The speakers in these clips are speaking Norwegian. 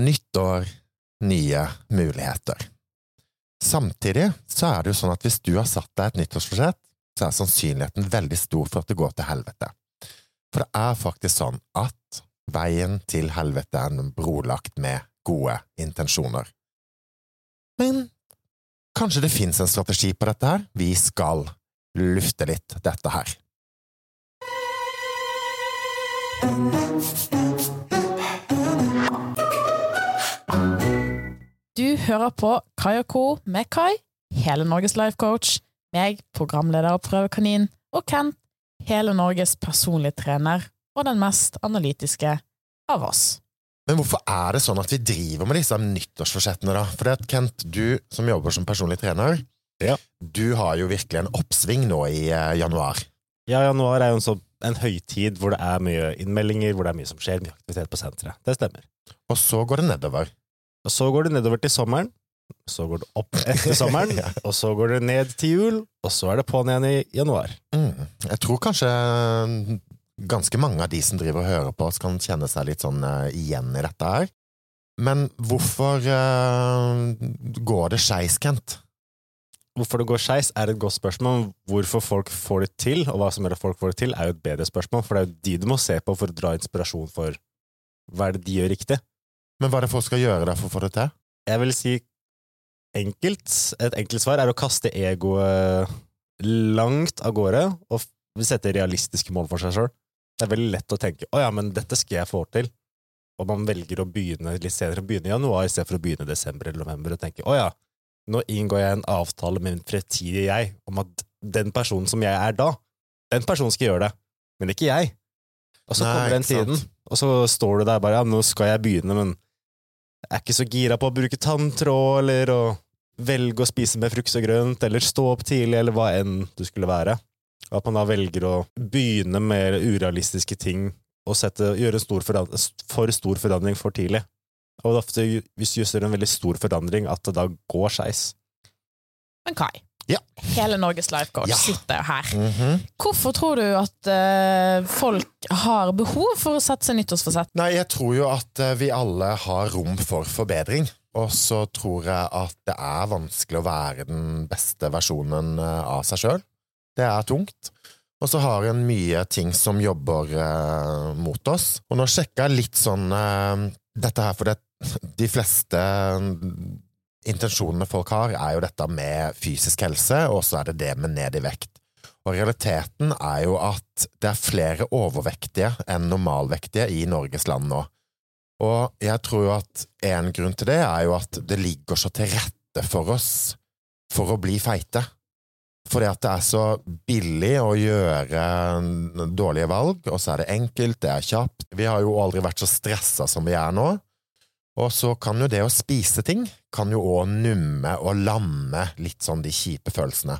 Nytt år, nye muligheter. Samtidig så er det jo sånn at hvis du har satt deg et nyttårsforsett, så er sannsynligheten veldig stor for at det går til helvete. For det er faktisk sånn at veien til helvete er brolagt med gode intensjoner. Men kanskje det fins en strategi på dette her? Vi skal lufte litt dette her. Hører på Kai og Co. med Kai, hele Norges life coach, meg, programleder og prøvekanin, og Kent, hele Norges personlige trener og den mest analytiske av oss. Men hvorfor er det sånn at vi driver med disse nyttårsforsettene, da? For det at Kent, du som jobber som personlig trener, Ja. du har jo virkelig en oppsving nå i eh, januar. Ja, januar er jo en, så, en høytid hvor det er mye innmeldinger, hvor det er mye som skjer, mye aktivitet på senteret. Det stemmer. Og så går det nedover. Og så går det nedover til sommeren, så går det opp etter sommeren, Ja. og så går det ned til jul, og så er det på'n igjen i januar. Mm. Jeg tror kanskje ganske mange av de som driver og hører på oss, kan kjenne seg litt sånn uh, igjen i dette her. Men hvorfor uh, går det skeis, Kent? Hvorfor det går skeis, er et godt spørsmål. Hvorfor folk får det til, og hva som gjør at folk får det til, er jo et bedre spørsmål, for det er jo de du må se på for å dra inspirasjon for hva er det de gjør riktig. Men hva er det folk skal gjøre der for å få det til? Jeg vil si enkelt. Et enkelt svar er å kaste egoet langt av gårde og sette realistiske mål for seg sjøl. Det er veldig lett å tenke 'å ja, men dette skal jeg få til', og man velger å begynne litt senere, begynne i januar istedenfor å begynne i desember eller november, og tenke 'å ja, nå inngår jeg en avtale med min fremtidige jeg om at den personen som jeg er da, den personen skal gjøre det, men ikke jeg'. Og så Nei, kommer den tiden, og så står du der bare 'ja, nå skal jeg begynne', men er ikke så gira på å bruke tanntråd, eller å velge å spise med frukt og grønt, eller stå opp tidlig, eller hva enn du skulle være. At man da velger å begynne med urealistiske ting og sette, gjøre en stor for stor forandring for tidlig. Og ofte, hvis du gjør en veldig stor forandring, at det da går skeis. Men Kai, Ja. hele Norges life coach Ja. sitter jo her. Mhm. Hvorfor tror du at uh, folk har behov for å sette seg nyttårsforsett? Nei, jeg tror jo at uh, vi alle har rom for forbedring. Og så tror jeg at det er vanskelig å være den beste versjonen uh, av seg sjøl. Det er tungt. Og så har en mye ting som jobber mot oss. Og nå sjekka jeg litt sånn dette her, for det, de fleste mm, intensjonene folk har, er jo dette med fysisk helse, og så er det det med ned i vekt. Og realiteten er jo at det er flere overvektige enn normalvektige i Norges land nå. Og jeg tror jo at en grunn til det er jo at det ligger så til rette for oss for å bli feite. Fordi at det er så billig å gjøre dårlige valg, og så er det enkelt, det er kjapt. Vi har jo aldri vært så stressa som vi er nå. Og så kan jo det å spise ting kan jo òg numme og lamme litt sånn de kjipe følelsene.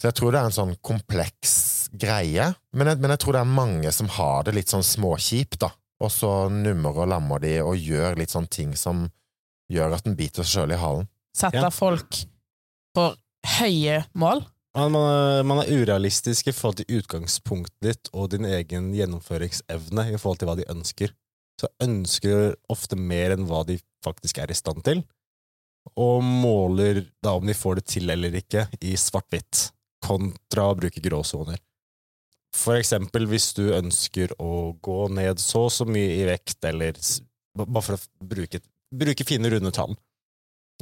Så jeg tror det er en sånn kompleks greie, men jeg, men jeg tror det er mange som har det litt sånn småkjipt, da. Og så nummer og lammer de og gjør litt sånn ting som gjør at den biter seg sjøl i halen. Setter Ja. folk for høye mål? Man, man, er- man er urealistisk i forhold til utgangspunktet ditt og din egen gjennomføringsevne i forhold til hva de ønsker. Så ønsker de ofte mer enn hva de faktisk er i stand til, og måler da om de får det til eller ikke i svart-hvitt, kontra å bruke gråsoner. For eksempel hvis du ønsker å gå ned så og så mye i vekt, eller bare for å bruke, bruke fine, runde tall.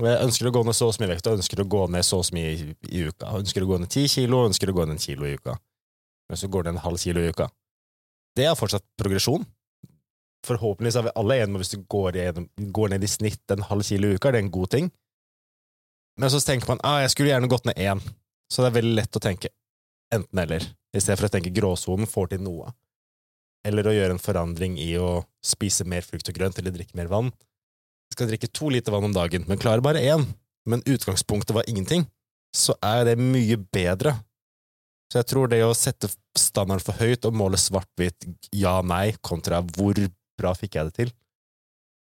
Jeg ønsker å gå ned så og så mye i vekt, og ønsker å gå ned så og så mye i, i uka. Jeg ønsker å gå ned ti kilo, ønsker å gå ned en kilo i uka. Men så går det en halv kilo i uka. Det er fortsatt progresjon. Forhåpentligvis er vi alle enige om hvis du går, gjennom, går ned i snitt en halv kilo i uka, er det en god ting. Men så tenker man ah, jeg skulle gjerne gått ned én. Så det er veldig lett å tenke enten-eller, i stedet for å tenke gråsonen får til noe. Eller å gjøre en forandring i å spise mer frukt og grønt eller drikke mer vann. Jeg skal drikke to liter vann om dagen, men klarer bare én. Men utgangspunktet var ingenting. Så er det mye bedre. Så jeg tror det å sette standarden for høyt og måle svart-hvitt ja-nei kontra hvor bra fikk jeg det til,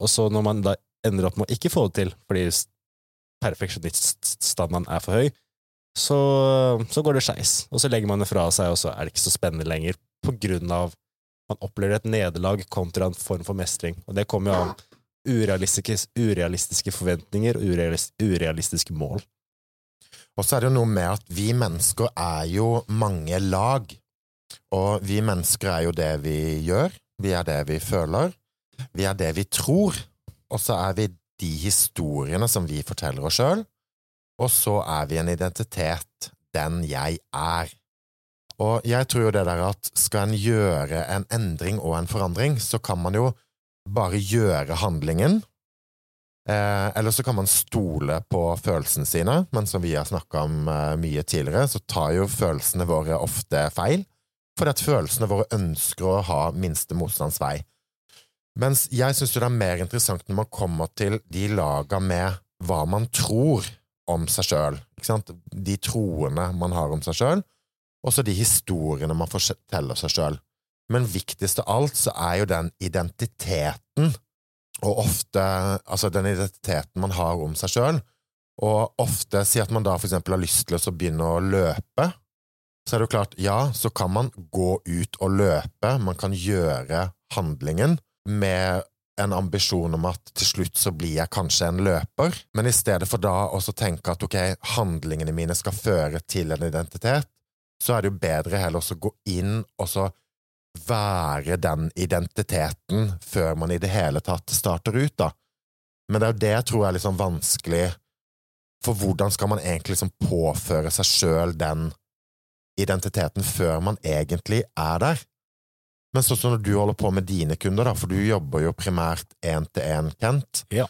og så når man da ender opp med å ikke få det til fordi perfeksjoniststandarden er for høy, så, så går det skeis. Og så legger man det fra seg, og så er det ikke så spennende lenger på grunn av man opplever et nederlag kontra en form for mestring. Og det kommer jo av urealistiske, urealistiske forventninger og urealis- urealistiske mål. Og så er det jo noe med at vi mennesker er jo mange lag. Og vi mennesker er jo det vi gjør, vi er det vi føler, vi er det vi tror, og så er vi de historiene som vi forteller oss sjøl, og så er vi en identitet, den jeg er. Og jeg tror jo det der at skal en gjøre en endring og en forandring, så kan man jo bare gjøre handlingen, Eh, eller så kan man stole på følelsene sine, men som vi har snakka om eh, mye tidligere, så tar jo følelsene våre ofte feil, fordi at følelsene våre ønsker å ha minste motstands vei. Mens jeg syns det er mer interessant når man kommer til de laga med hva man tror om seg sjøl, de troene man har om seg sjøl, og så de historiene man forteller seg sjøl. Men viktigst av alt så er jo den identiteten og ofte altså den identiteten man har om seg sjøl, og ofte si at man da for eksempel har lyst til å begynne å løpe, så er det jo klart, ja, så kan man gå ut og løpe, man kan gjøre handlingen med en ambisjon om at til slutt så blir jeg kanskje en løper, men i stedet for da å tenke at ok, handlingene mine skal føre til en identitet, så er det jo bedre heller å gå inn og så være den identiteten før man i det hele tatt starter ut, da. Men det er jo det jeg tror er liksom vanskelig, for hvordan skal man egentlig liksom påføre seg sjøl den identiteten før man egentlig er der? Men sånn som når du holder på med dine kunder, da, for du jobber jo primært én-til-én, Kent. Ja.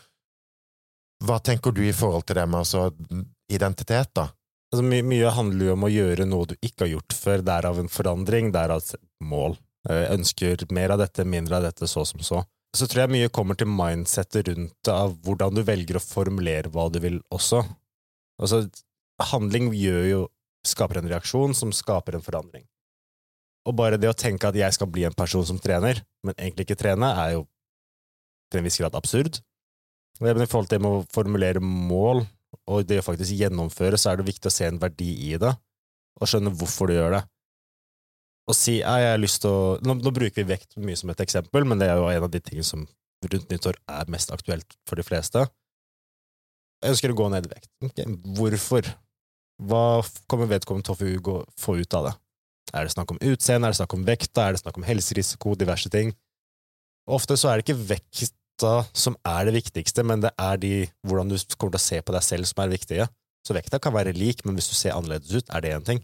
Hva tenker du i forhold til det med altså identitet, da? Altså, my mye handler jo om å gjøre noe du ikke har gjort før, derav en forandring, derav et mål. Jeg eh, ønsker mer av dette, mindre av dette, så som så. Så tror jeg mye kommer til mindsettet rundt det, av hvordan du velger å formulere hva du vil også. Altså, handling gjør jo skaper en reaksjon som skaper en forandring. Og bare det å tenke at jeg skal bli en person som trener, men egentlig ikke trene, er jo til en viss grad absurd. Men i forhold til å formulere mål, og det å faktisk gjennomføre, så er det viktig å se en verdi i det, og skjønne hvorfor du gjør det Og si ja, jeg har lyst til å nå, nå, bruker vi vekt mye som et eksempel, men det er jo en av de tingene som rundt nyttår er mest aktuelt for de fleste. Jeg ønsker å gå ned i vekt. Okay. Hvorfor? Hva kommer vedkommende til å få ut av det? Er det snakk om utseende, er det snakk om vekta, er det snakk om helserisiko, diverse ting? Ofte så er det ikke vekta som er det viktigste, men det er de, hvordan du kommer til å se på deg selv som er viktige. Så vekta kan være lik, men hvis du ser annerledes ut, er det én ting.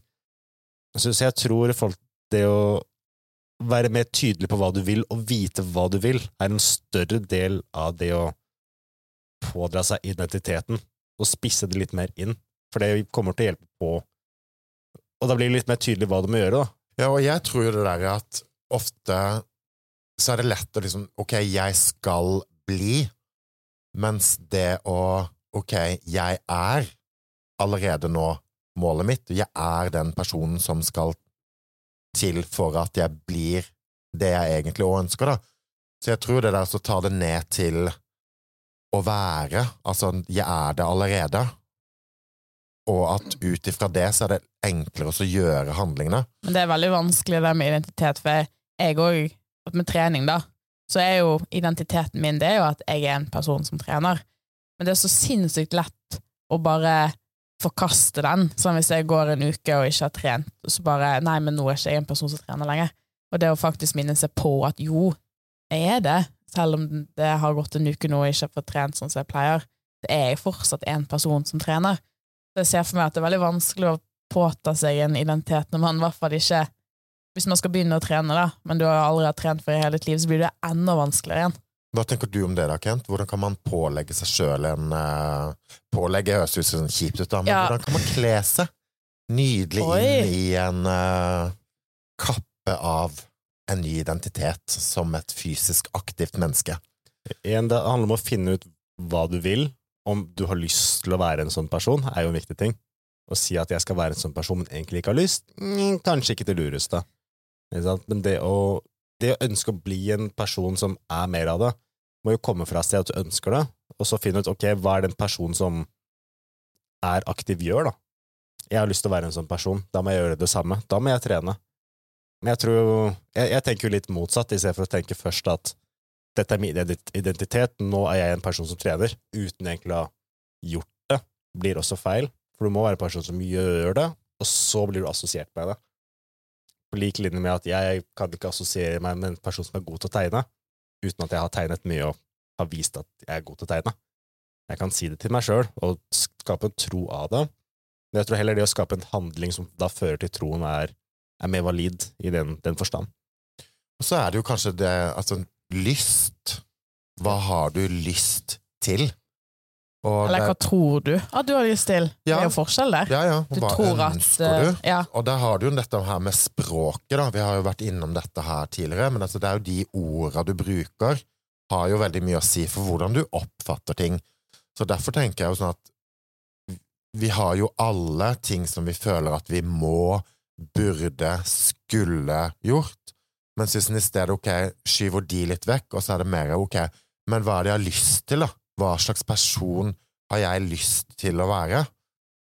Så jeg tror folk det å være mer tydelig på hva du vil, og vite hva du vil, er en større del av det å pådra seg identiteten, og spisse det litt mer inn. For det kommer til å hjelpe på Og da blir det litt mer tydelig hva du må gjøre, da. Ja, og jeg tror det der at ofte så er det lett å liksom Ok, jeg skal bli, mens det å Ok, jeg er allerede nå målet mitt. og Jeg er den personen som skal til for at jeg blir det jeg egentlig òg ønsker, da. Så jeg tror det der så tar det ned til å være, altså jeg er det allerede, og at ut ifra det så er det enklere å gjøre handlingene. Men det er veldig vanskelig det med identitet, for jeg òg, med trening, da, så er jo identiteten min det er jo at jeg er en person som trener. Men det er så sinnssykt lett å bare forkaste den. Sånn hvis jeg går en uke og ikke har trent, så bare Nei, men nå er ikke jeg en person som trener lenger. Og det å faktisk minne seg på at jo, jeg er det, selv om det har gått en uke nå og jeg ikke har fått trent sånn som jeg pleier. Det er jeg fortsatt en person som trener. Så jeg ser for meg at det er veldig vanskelig å påta seg en identitet når man i hvert fall ikke Hvis man skal begynne å trene, da, men du har aldri hatt trent før i hele ditt liv, så blir det enda vanskeligere igjen. Hva tenker du om det, da, Kent? Hvordan kan man pålegge seg sjøl en uh, Pålegge høres ut som kjipt ut, da, men ja. hvordan kan man kle seg nydelig Oi. inn i en uh, kappe av en ny identitet som et fysisk aktivt menneske? En, det handler om å finne ut hva du vil. Om du har lyst til å være en sånn person, er jo en viktig ting. Å si at jeg skal være en sånn person, men egentlig ikke har lyst, mm, kanskje ikke det lureste. Men det å, det å ønske å bli en person som er mer av det, må jo komme fra et sted at du ønsker det, og så finne ut ok, hva er den personen som er aktiv, gjør, da. Jeg har lyst til å være en sånn person, da må jeg gjøre det samme. Da må jeg trene. Men jeg tror jeg, jeg, tenker jo litt motsatt, i stedet for å tenke først at dette er min identitet, nå er jeg en person som trener, uten egentlig å ha gjort det, blir også feil. For du må være en person som gjør det, og så blir du assosiert med det. På lik linje med at jeg kan ikke assosiere meg med en person som er god til å tegne, uten at jeg har tegnet mye og har vist at jeg er god til å tegne. Jeg kan si det til meg sjøl og skape en tro av det, men jeg tror heller det å skape en handling som da fører til troen, er, er mer valid i den, den forstand. Og så er det jo kanskje det Altså, lyst. Hva har du lyst til? Og Eller hva det- tror du at du har lyst til? Det er jo forskjell der. Ja, ja. Du hva tror ønsker at, du? Ja. Og der har du jo dette her med språket, da. Vi har jo vært innom dette her tidligere, men altså, det er jo de orda du bruker, har jo veldig mye å si for hvordan du oppfatter ting. Så derfor tenker jeg jo sånn at vi har jo alle ting som vi føler at vi må, burde, skulle gjort. Mens hvis en i stedet ok, skyver de litt vekk, og så er det mer ok, men hva er det jeg har lyst til, da? Hva slags person har jeg lyst til å være?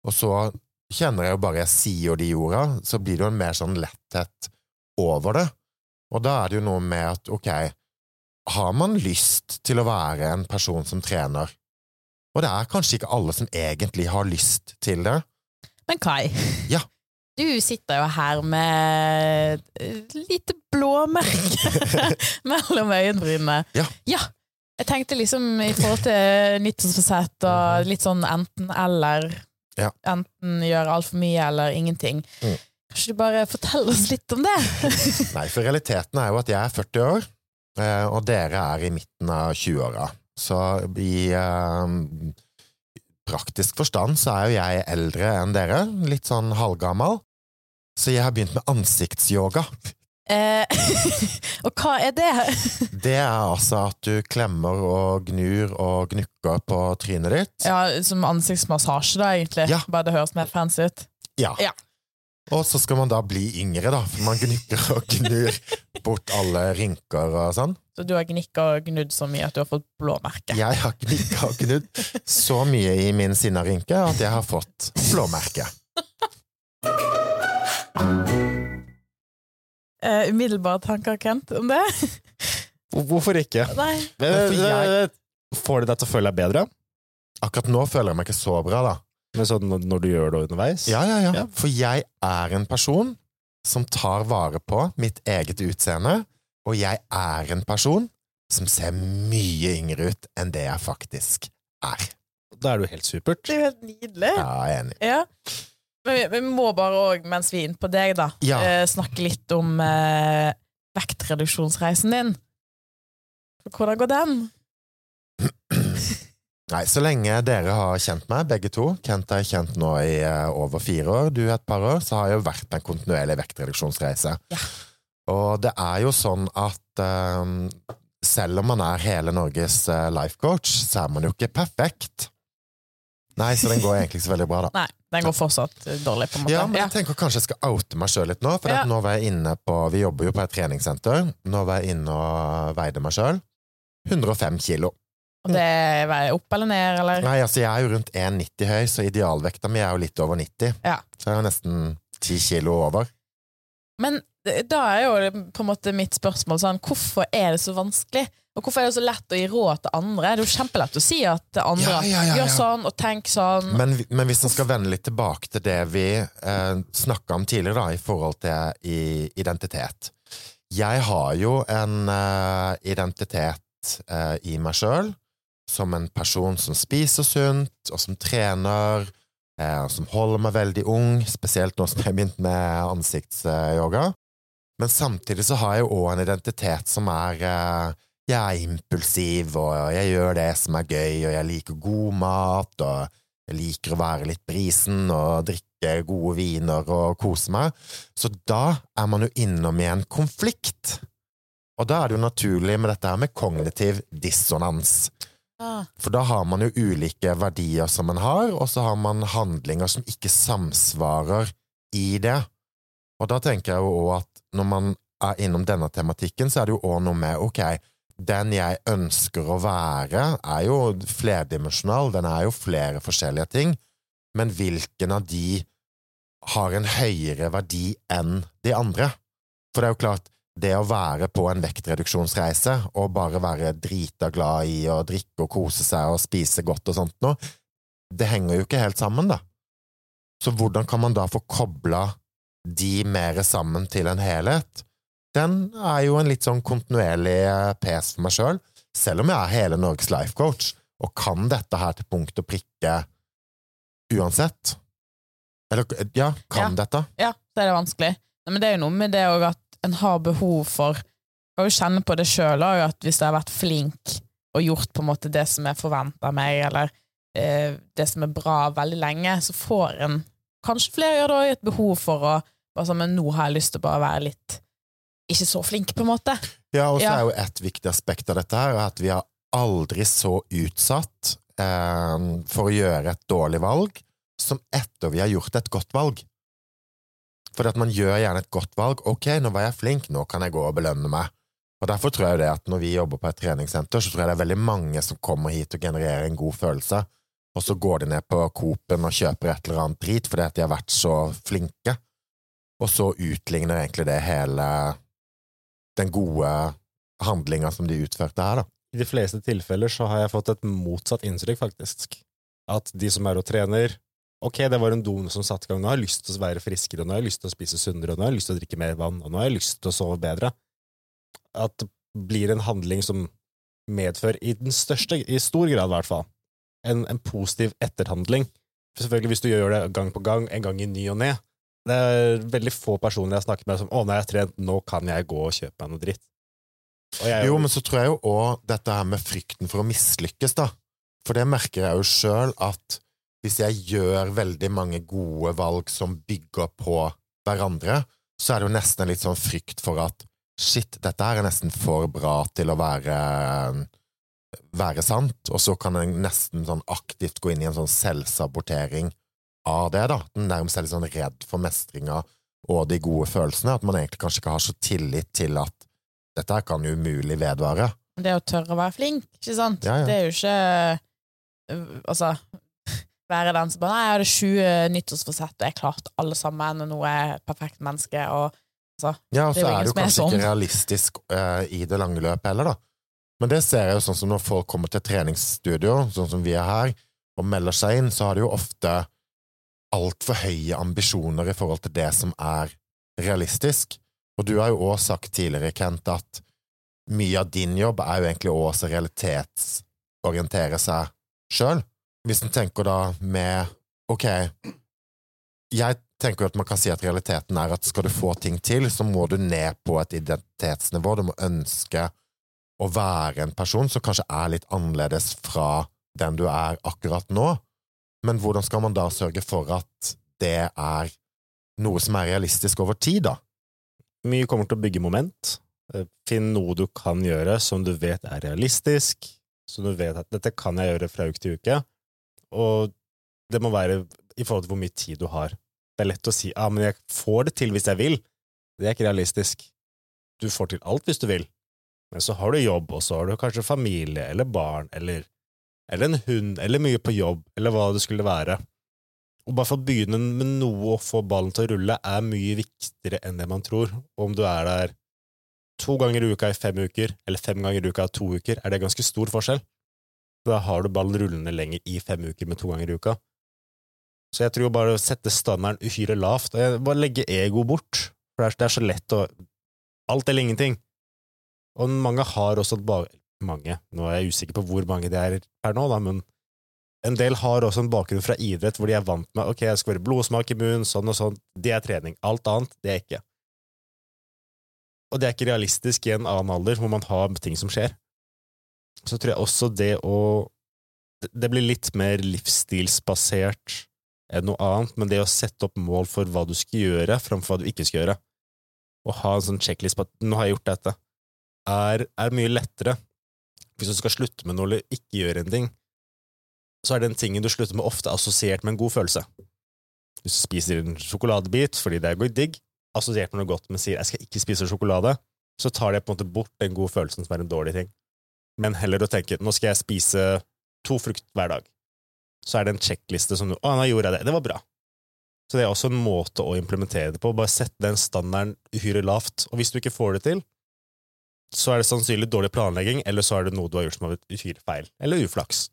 Og så kjenner jeg jo bare jeg sier de orda, så blir det jo en mer sånn letthet over det. Og da er det jo noe med at ok, har man lyst til å være en person som trener? Og det er kanskje ikke alle som egentlig har lyst til det. Men Kai, Ja. Du sitter jo her med lite blåmerke mellom øyenbrynene. Ja. Jeg tenkte liksom i forhold til nyttårsforsett og litt sånn enten-eller. Ja. Enten gjøre altfor mye eller ingenting. Mm. Kanskje du bare forteller oss litt om det? Nei, for realiteten er jo at jeg er 40 år, eh, og dere er i midten av 20-åra. Så i eh, praktisk forstand så er jo jeg eldre enn dere, litt sånn halvgammal. Så jeg har begynt med ansiktsyoga. Eh, og hva er det? Det er altså at du klemmer og gnur og gnukker på trynet ditt. Ja, Som ansiktsmassasje, da, egentlig. Ja. Bare det høres mer fancy ut. Ja. Ja. Og så skal man da bli yngre, da, for man gnukker og gnur bort alle rynker og sånn. Så du har gnikka og gnudd så mye at du har fått blåmerke. Jeg har gnikka og gnudd så mye i min sinnarynke at jeg har fått blåmerke. Eh, umiddelbare tanker, Kent, om det? Hvorfor ikke? Nei. for jeg- Får det deg til å føle deg bedre? Akkurat nå føler jeg meg ikke så bra, da. Men sånn når du gjør det underveis? Ja, ja, ja. Ja. For jeg er en person som tar vare på mitt eget utseende, og jeg er en person som ser mye yngre ut enn det jeg faktisk er. Da er du helt supert. Det er jo helt nydelig. Ja, jeg er enig. Ja. Vi, vi må bare òg, mens vi er inne på deg, da, Ja. eh, snakke litt om eh, vektreduksjonsreisen din. Hvordan går den? Nei, så lenge dere har kjent meg, begge to, Kent er kjent nå i eh, over fire år, du et par år, så har jeg jo vært på en kontinuerlig vektreduksjonsreise. Ja. Og det er jo sånn at eh, selv om man er hele Norges eh, life coach, så er man jo ikke perfekt. Nei, så den går egentlig ikke så veldig bra, da. Nei, den går fortsatt eh, dårlig, på en måte. Ja, men jeg tenker kanskje jeg skal oute meg sjøl litt nå. For Ja. at nå var jeg inne på Vi jobber jo på et treningssenter. Nå var jeg inne og veide meg sjøl. 105 kilo. Og det er opp eller ned, eller? Nei, altså jeg er jo rundt 1,90 høy, så idealvekta mi er jo litt over 90. Ja. Så jeg er jo nesten 10 kilo over. Men da er jo på en måte mitt spørsmål sånn, hvorfor er det så vanskelig? Og hvorfor er det så lett å gi råd til andre? Det er jo kjempelett å si at andre Ja, ja, ja, gjør sånn og tenk sånn. Men, men hvis en skal vende litt tilbake til det vi eh, snakka om tidligere, da, i forhold til i, identitet. Jeg har jo en eh, identitet eh, i meg sjøl som en person som spiser sunt, og som trener, eh, og som holder meg veldig ung, spesielt nå som jeg har begynt med ansiktsyoga. Men samtidig så har jeg jo òg en identitet som er eh, Jeg er impulsiv, og jeg gjør det som er gøy, og jeg liker god mat, og jeg liker å være litt brisen og drikke gode viner og kose meg. Så da er man jo innom i en konflikt. Og da er det jo naturlig med dette her med kognitiv dissonans. Ah, For da har man jo ulike verdier som man har, og så har man handlinger som ikke samsvarer i det. Og da tenker jeg jo òg at når man er innom denne tematikken, så er det jo òg noe med ok, den jeg ønsker å være, er jo flerdimensjonal, den er jo flere forskjellige ting, men hvilken av de har en høyere verdi enn de andre? For det er jo klart, det å være på en vektreduksjonsreise og bare være drita glad i å drikke og kose seg og spise godt og sånt noe, det henger jo ikke helt sammen, da. Så hvordan kan man da få kobla de mer sammen til en helhet? Den er jo en litt sånn kontinuerlig eh, pes for meg sjøl, selv, selv om jeg er hele Norges life coach og kan dette her til punkt og prikke uansett. Eller, ja, kan Ja. dette. Ja, så er det vanskelig. Men det er jo noe med det òg at en har behov for Kan jo kjenne på det sjøl òg, at hvis jeg har vært flink og gjort på en måte det som er forventa av meg, eller eh, det som er bra veldig lenge, så får en Kanskje flere gjør det òg, et behov for å bare sånn, Men nå har jeg lyst til å bare være litt ikke så flinke, på en måte. Ja, og så er jo et viktig aspekt av dette her at vi er aldri så utsatt eh, for å gjøre et dårlig valg som etter vi har gjort et godt valg. For at man gjør gjerne et godt valg. Ok, nå var jeg flink, nå kan jeg gå og belønne meg. Og Derfor tror jeg det at når vi jobber på et treningssenter, så tror jeg det er veldig mange som kommer hit og genererer en god følelse, og så går de ned på Coop-en og kjøper et eller annet drit fordi at de har vært så flinke, og så utligner egentlig det hele den gode handlinga som de utførte her, da. I de fleste tilfeller så har jeg fått et motsatt inntrykk, faktisk. At de som er og trener Ok, det var en don som satte i gang. Nå har jeg lyst til å være friskere, nå har jeg lyst til å spise sunnere, nå har jeg lyst til å drikke mer vann, og nå har jeg lyst til å sove bedre. At det blir en handling som medfører, i den største, i stor grad i hvert fall, en, en positiv etterhandling. For selvfølgelig, hvis du gjør det gang på gang, en gang i ny og ne Det er veldig få personer jeg har snakket med som 'Å, nå har jeg trent, nå kan jeg gå og kjøpe meg noe dritt'. Jeg, Jo, men så tror jeg jo òg dette her med frykten for å mislykkes, da. For det merker jeg jo sjøl, at hvis jeg gjør veldig mange gode valg som bygger på hverandre, så er det jo nesten en litt sånn frykt for at shit, dette her er nesten for bra til å være, være sant, og så kan en nesten sånn aktivt gå inn i en sånn selvsabotering av det, da. Den nærmest er litt sånn redd for mestringa og de gode følelsene, at man egentlig kanskje ikke har så tillit til at dette her kan umulig vedvare. Det å tørre å være flink, ikke sant? Ja, ja. Det er jo ikke øh, Altså være den som bare Nei, jeg hadde sju nyttårsforsett, og jeg klarte alle sammen, og nå er jeg et perfekt menneske, og Ja, og så er det jo kanskje sånn. ikke realistisk uh, i det lange løpet heller, da. Men det ser jeg jo sånn som når folk kommer til treningsstudio, sånn som vi er her, og melder seg inn, så har de jo ofte altfor høye ambisjoner i forhold til det som er realistisk. Og du har jo òg sagt tidligere, Kent, at mye av din jobb er jo egentlig også å realitetsorientere seg sjøl. Hvis en tenker da med ok, jeg tenker jo at man kan si at realiteten er at skal du få ting til, så må du ned på et identitetsnivå, du må ønske å være en person som kanskje er litt annerledes fra den du er akkurat nå, men hvordan skal man da sørge for at det er noe som er realistisk over tid, da? Mye kommer til å bygge moment. Eh, Finn noe du kan gjøre som du vet er realistisk, som du vet at dette kan jeg gjøre fra uke til uke, og det må være i forhold til hvor mye tid du har. Det er lett å si ja, men jeg får det til hvis jeg vil. Det er ikke realistisk. Du får til alt hvis du vil, men så har du jobb, og så har du kanskje familie eller barn eller, eller en hund eller mye på jobb eller hva det skulle være. Og bare å begynne med noe og få ballen til å rulle er mye viktigere enn det man tror. Og om du er der to ganger i uka i fem uker, eller fem ganger i uka i to uker, er det ganske stor forskjell. Da har du ballen rullende lenger i fem uker med to ganger i uka. Så jeg tror bare å sette standarden uhyre lavt, og bare legge ego bort, for det er, så lett å Alt eller ingenting. Og mange har også et. Mange, nå er jeg usikker på hvor mange det er per nå, da, men en del har også en bakgrunn fra idrett hvor de er vant med ok, jeg skal være blodsmak i munnen, sånn og sånn. Det er trening. Alt annet, det er ikke. Og det er ikke realistisk i en annen alder hvor man har ting som skjer. Så tror jeg også det å det- blir litt mer livsstilsbasert enn noe annet, men det å sette opp mål for hva du skal gjøre, framfor hva du ikke skal gjøre, og ha en sånn checklist på at 'nå har jeg gjort dette', er, er mye lettere. Hvis du skal slutte med noe eller ikke gjøre en ting, så er den tingen du slutter med, ofte assosiert med en god følelse. Du spiser en sjokoladebit fordi det er godt digg, assosiert med noe godt, men sier 'jeg skal ikke spise sjokolade', så tar det på en måte bort den gode følelsen som er en dårlig ting. Men heller å tenke 'nå skal jeg spise to frukt hver dag', så er det en sjekkliste som du 'Å, nå gjorde jeg det. Det var bra'. Så det er også en måte å implementere det på. Bare sette den standarden uhyre lavt. Og hvis du ikke får det til, så er det sannsynlig dårlig planlegging, eller så er det noe du har gjort som har blitt uhyre feil. Eller uflaks.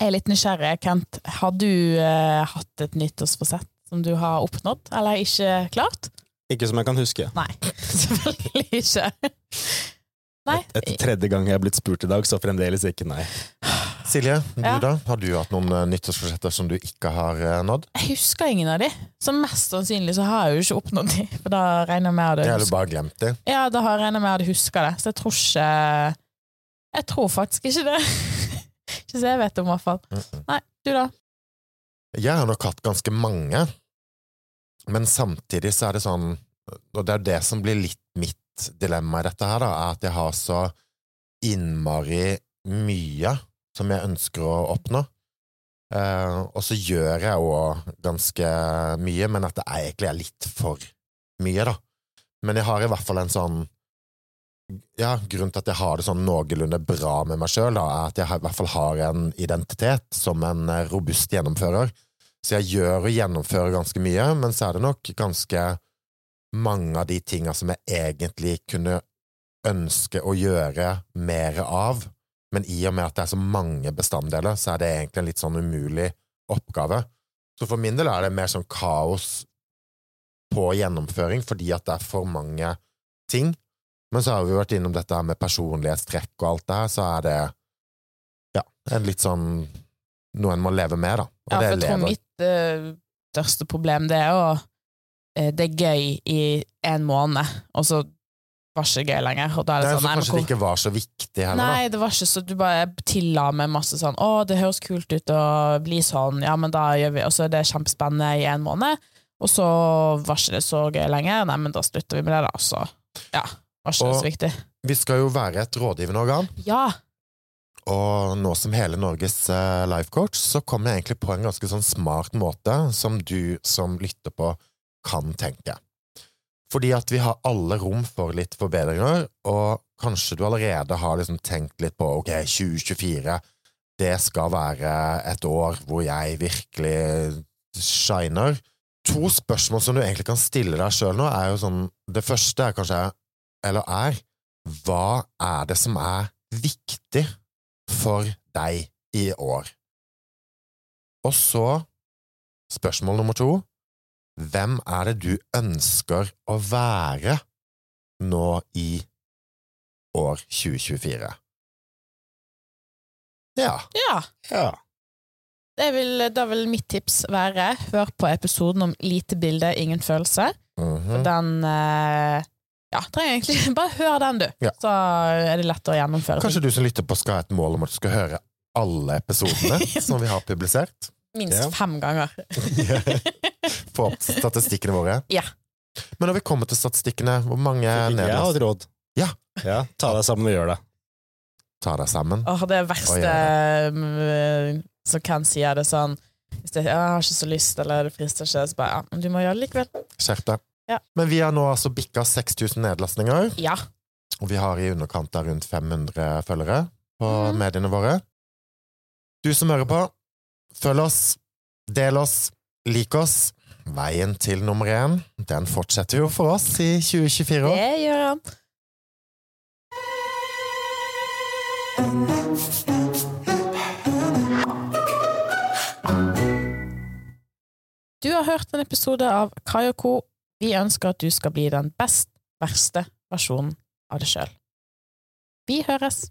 Jeg er litt nysgjerrig, Kent. Har du eh, hatt et nyttårsforsett som du har oppnådd, eller ikke klart? Ikke som jeg kan huske. Nei, selvfølgelig ikke. Nei. Etter tredje gang jeg er blitt spurt i dag, så fremdeles ikke nei. Silje, du Ja. da? Har du hatt noen eh, nyttårsforsetter som du ikke har eh, nådd? Jeg husker ingen av de. Så mest sannsynlig så har jeg jo ikke oppnådd de, for da regner jeg med at jeg hadde bare glemt de? Ja, da har jeg med at jeg husker det, så jeg tror ikke Jeg tror faktisk ikke det. ikke så jeg vet om, i hvert fall. Mhm. Nei, du da? Jeg har nok hatt ganske mange, men samtidig så er det sånn Og det er det som blir litt mitt dilemma i dette her, da, er at jeg har så innmari mye som jeg ønsker å oppnå. Uh, og så gjør jeg òg ganske mye, men at det egentlig er litt for mye, da. Men jeg har i hvert fall en sånn ja, Grunnen til at jeg har det sånn noenlunde bra med meg sjøl, er at jeg i hvert fall har en identitet som en eh, robust gjennomfører. Så jeg gjør og gjennomfører ganske mye, men så er det nok ganske mange av de tinga som jeg egentlig kunne ønske å gjøre mer av. Men i og med at det er så mange bestanddeler, så er det egentlig en litt sånn umulig oppgave. Så for min del er det mer sånn kaos på gjennomføring, fordi at det er for mange ting. Men så har vi vært innom dette her med personlighetstrekk og alt det her, så er det ja, en litt sånn noe en må leve med, da. Og Ja, for jeg tror mitt eh, største problem det er å eh, Det er gøy i en måned, og så var ikke gøy lenger. Og da er Det det er sånn, så nei, kanskje hvor- det ikke var så viktig heller, Nei, det var ikke så Du bare tilla med masse sånn 'Å, det høres kult ut å bli sånn', ja, men da gjør vi Og så er det kjempespennende i en måned, og så var ikke det så gøy lenger. Nei, men da slutter vi med det, da. Så ja, var ikke det så viktig. Vi skal jo være et rådgivende organ, Ja. og nå som hele Norges eh, life coach, så kom jeg egentlig på en ganske sånn smart måte som du som lytter på, kan tenke. Fordi at vi har alle rom for litt forbedringer, og kanskje du allerede har liksom tenkt litt på ok, 2024, det skal være et år hvor jeg virkelig shiner. To spørsmål som du egentlig kan stille deg sjøl nå, er jo sånn Det første er kanskje, eller er, hva er det som er viktig for deg i år? Og så, spørsmål nummer to, hvem er det du ønsker å være nå i år 2024? Ja. ja. Ja. Det vil, da vil mitt tips være hør på episoden om lite bilde, ingen følelse. mhm. Den eh, Ja, trenger egentlig bare hør den, du. Ja. Så er det lett å gjennomføre. Kanskje du som lytter på skal ha et mål om at du skal høre alle episodene som vi har publisert? Minst Ja. fem ganger. Få opp statistikkene våre. Ja. Men når vi kommer til statistikkene, hvor mange Jeg har et råd. Ja. ja. Ta deg sammen og gjør det. Ta deg sammen. Åh, det verste mm, som kan si, er det sånn Hvis jeg, jeg har ikke så lyst, eller det frister ikke, så bare ja, men du må gjøre det likevel. Skjerp deg. Ja. Men vi har nå altså bikka 6000 nedlastninger, Ja. og vi har i underkant av rundt 500 følgere på Mhm. mediene våre. Du som hører på, følg oss, del oss, lik oss. Veien til nummer én, den fortsetter jo for oss i 2024 år. Det gjør han. Du har hørt en episode av Kayoko. Vi ønsker at du skal bli den best verste versjonen av deg sjøl. Vi høres!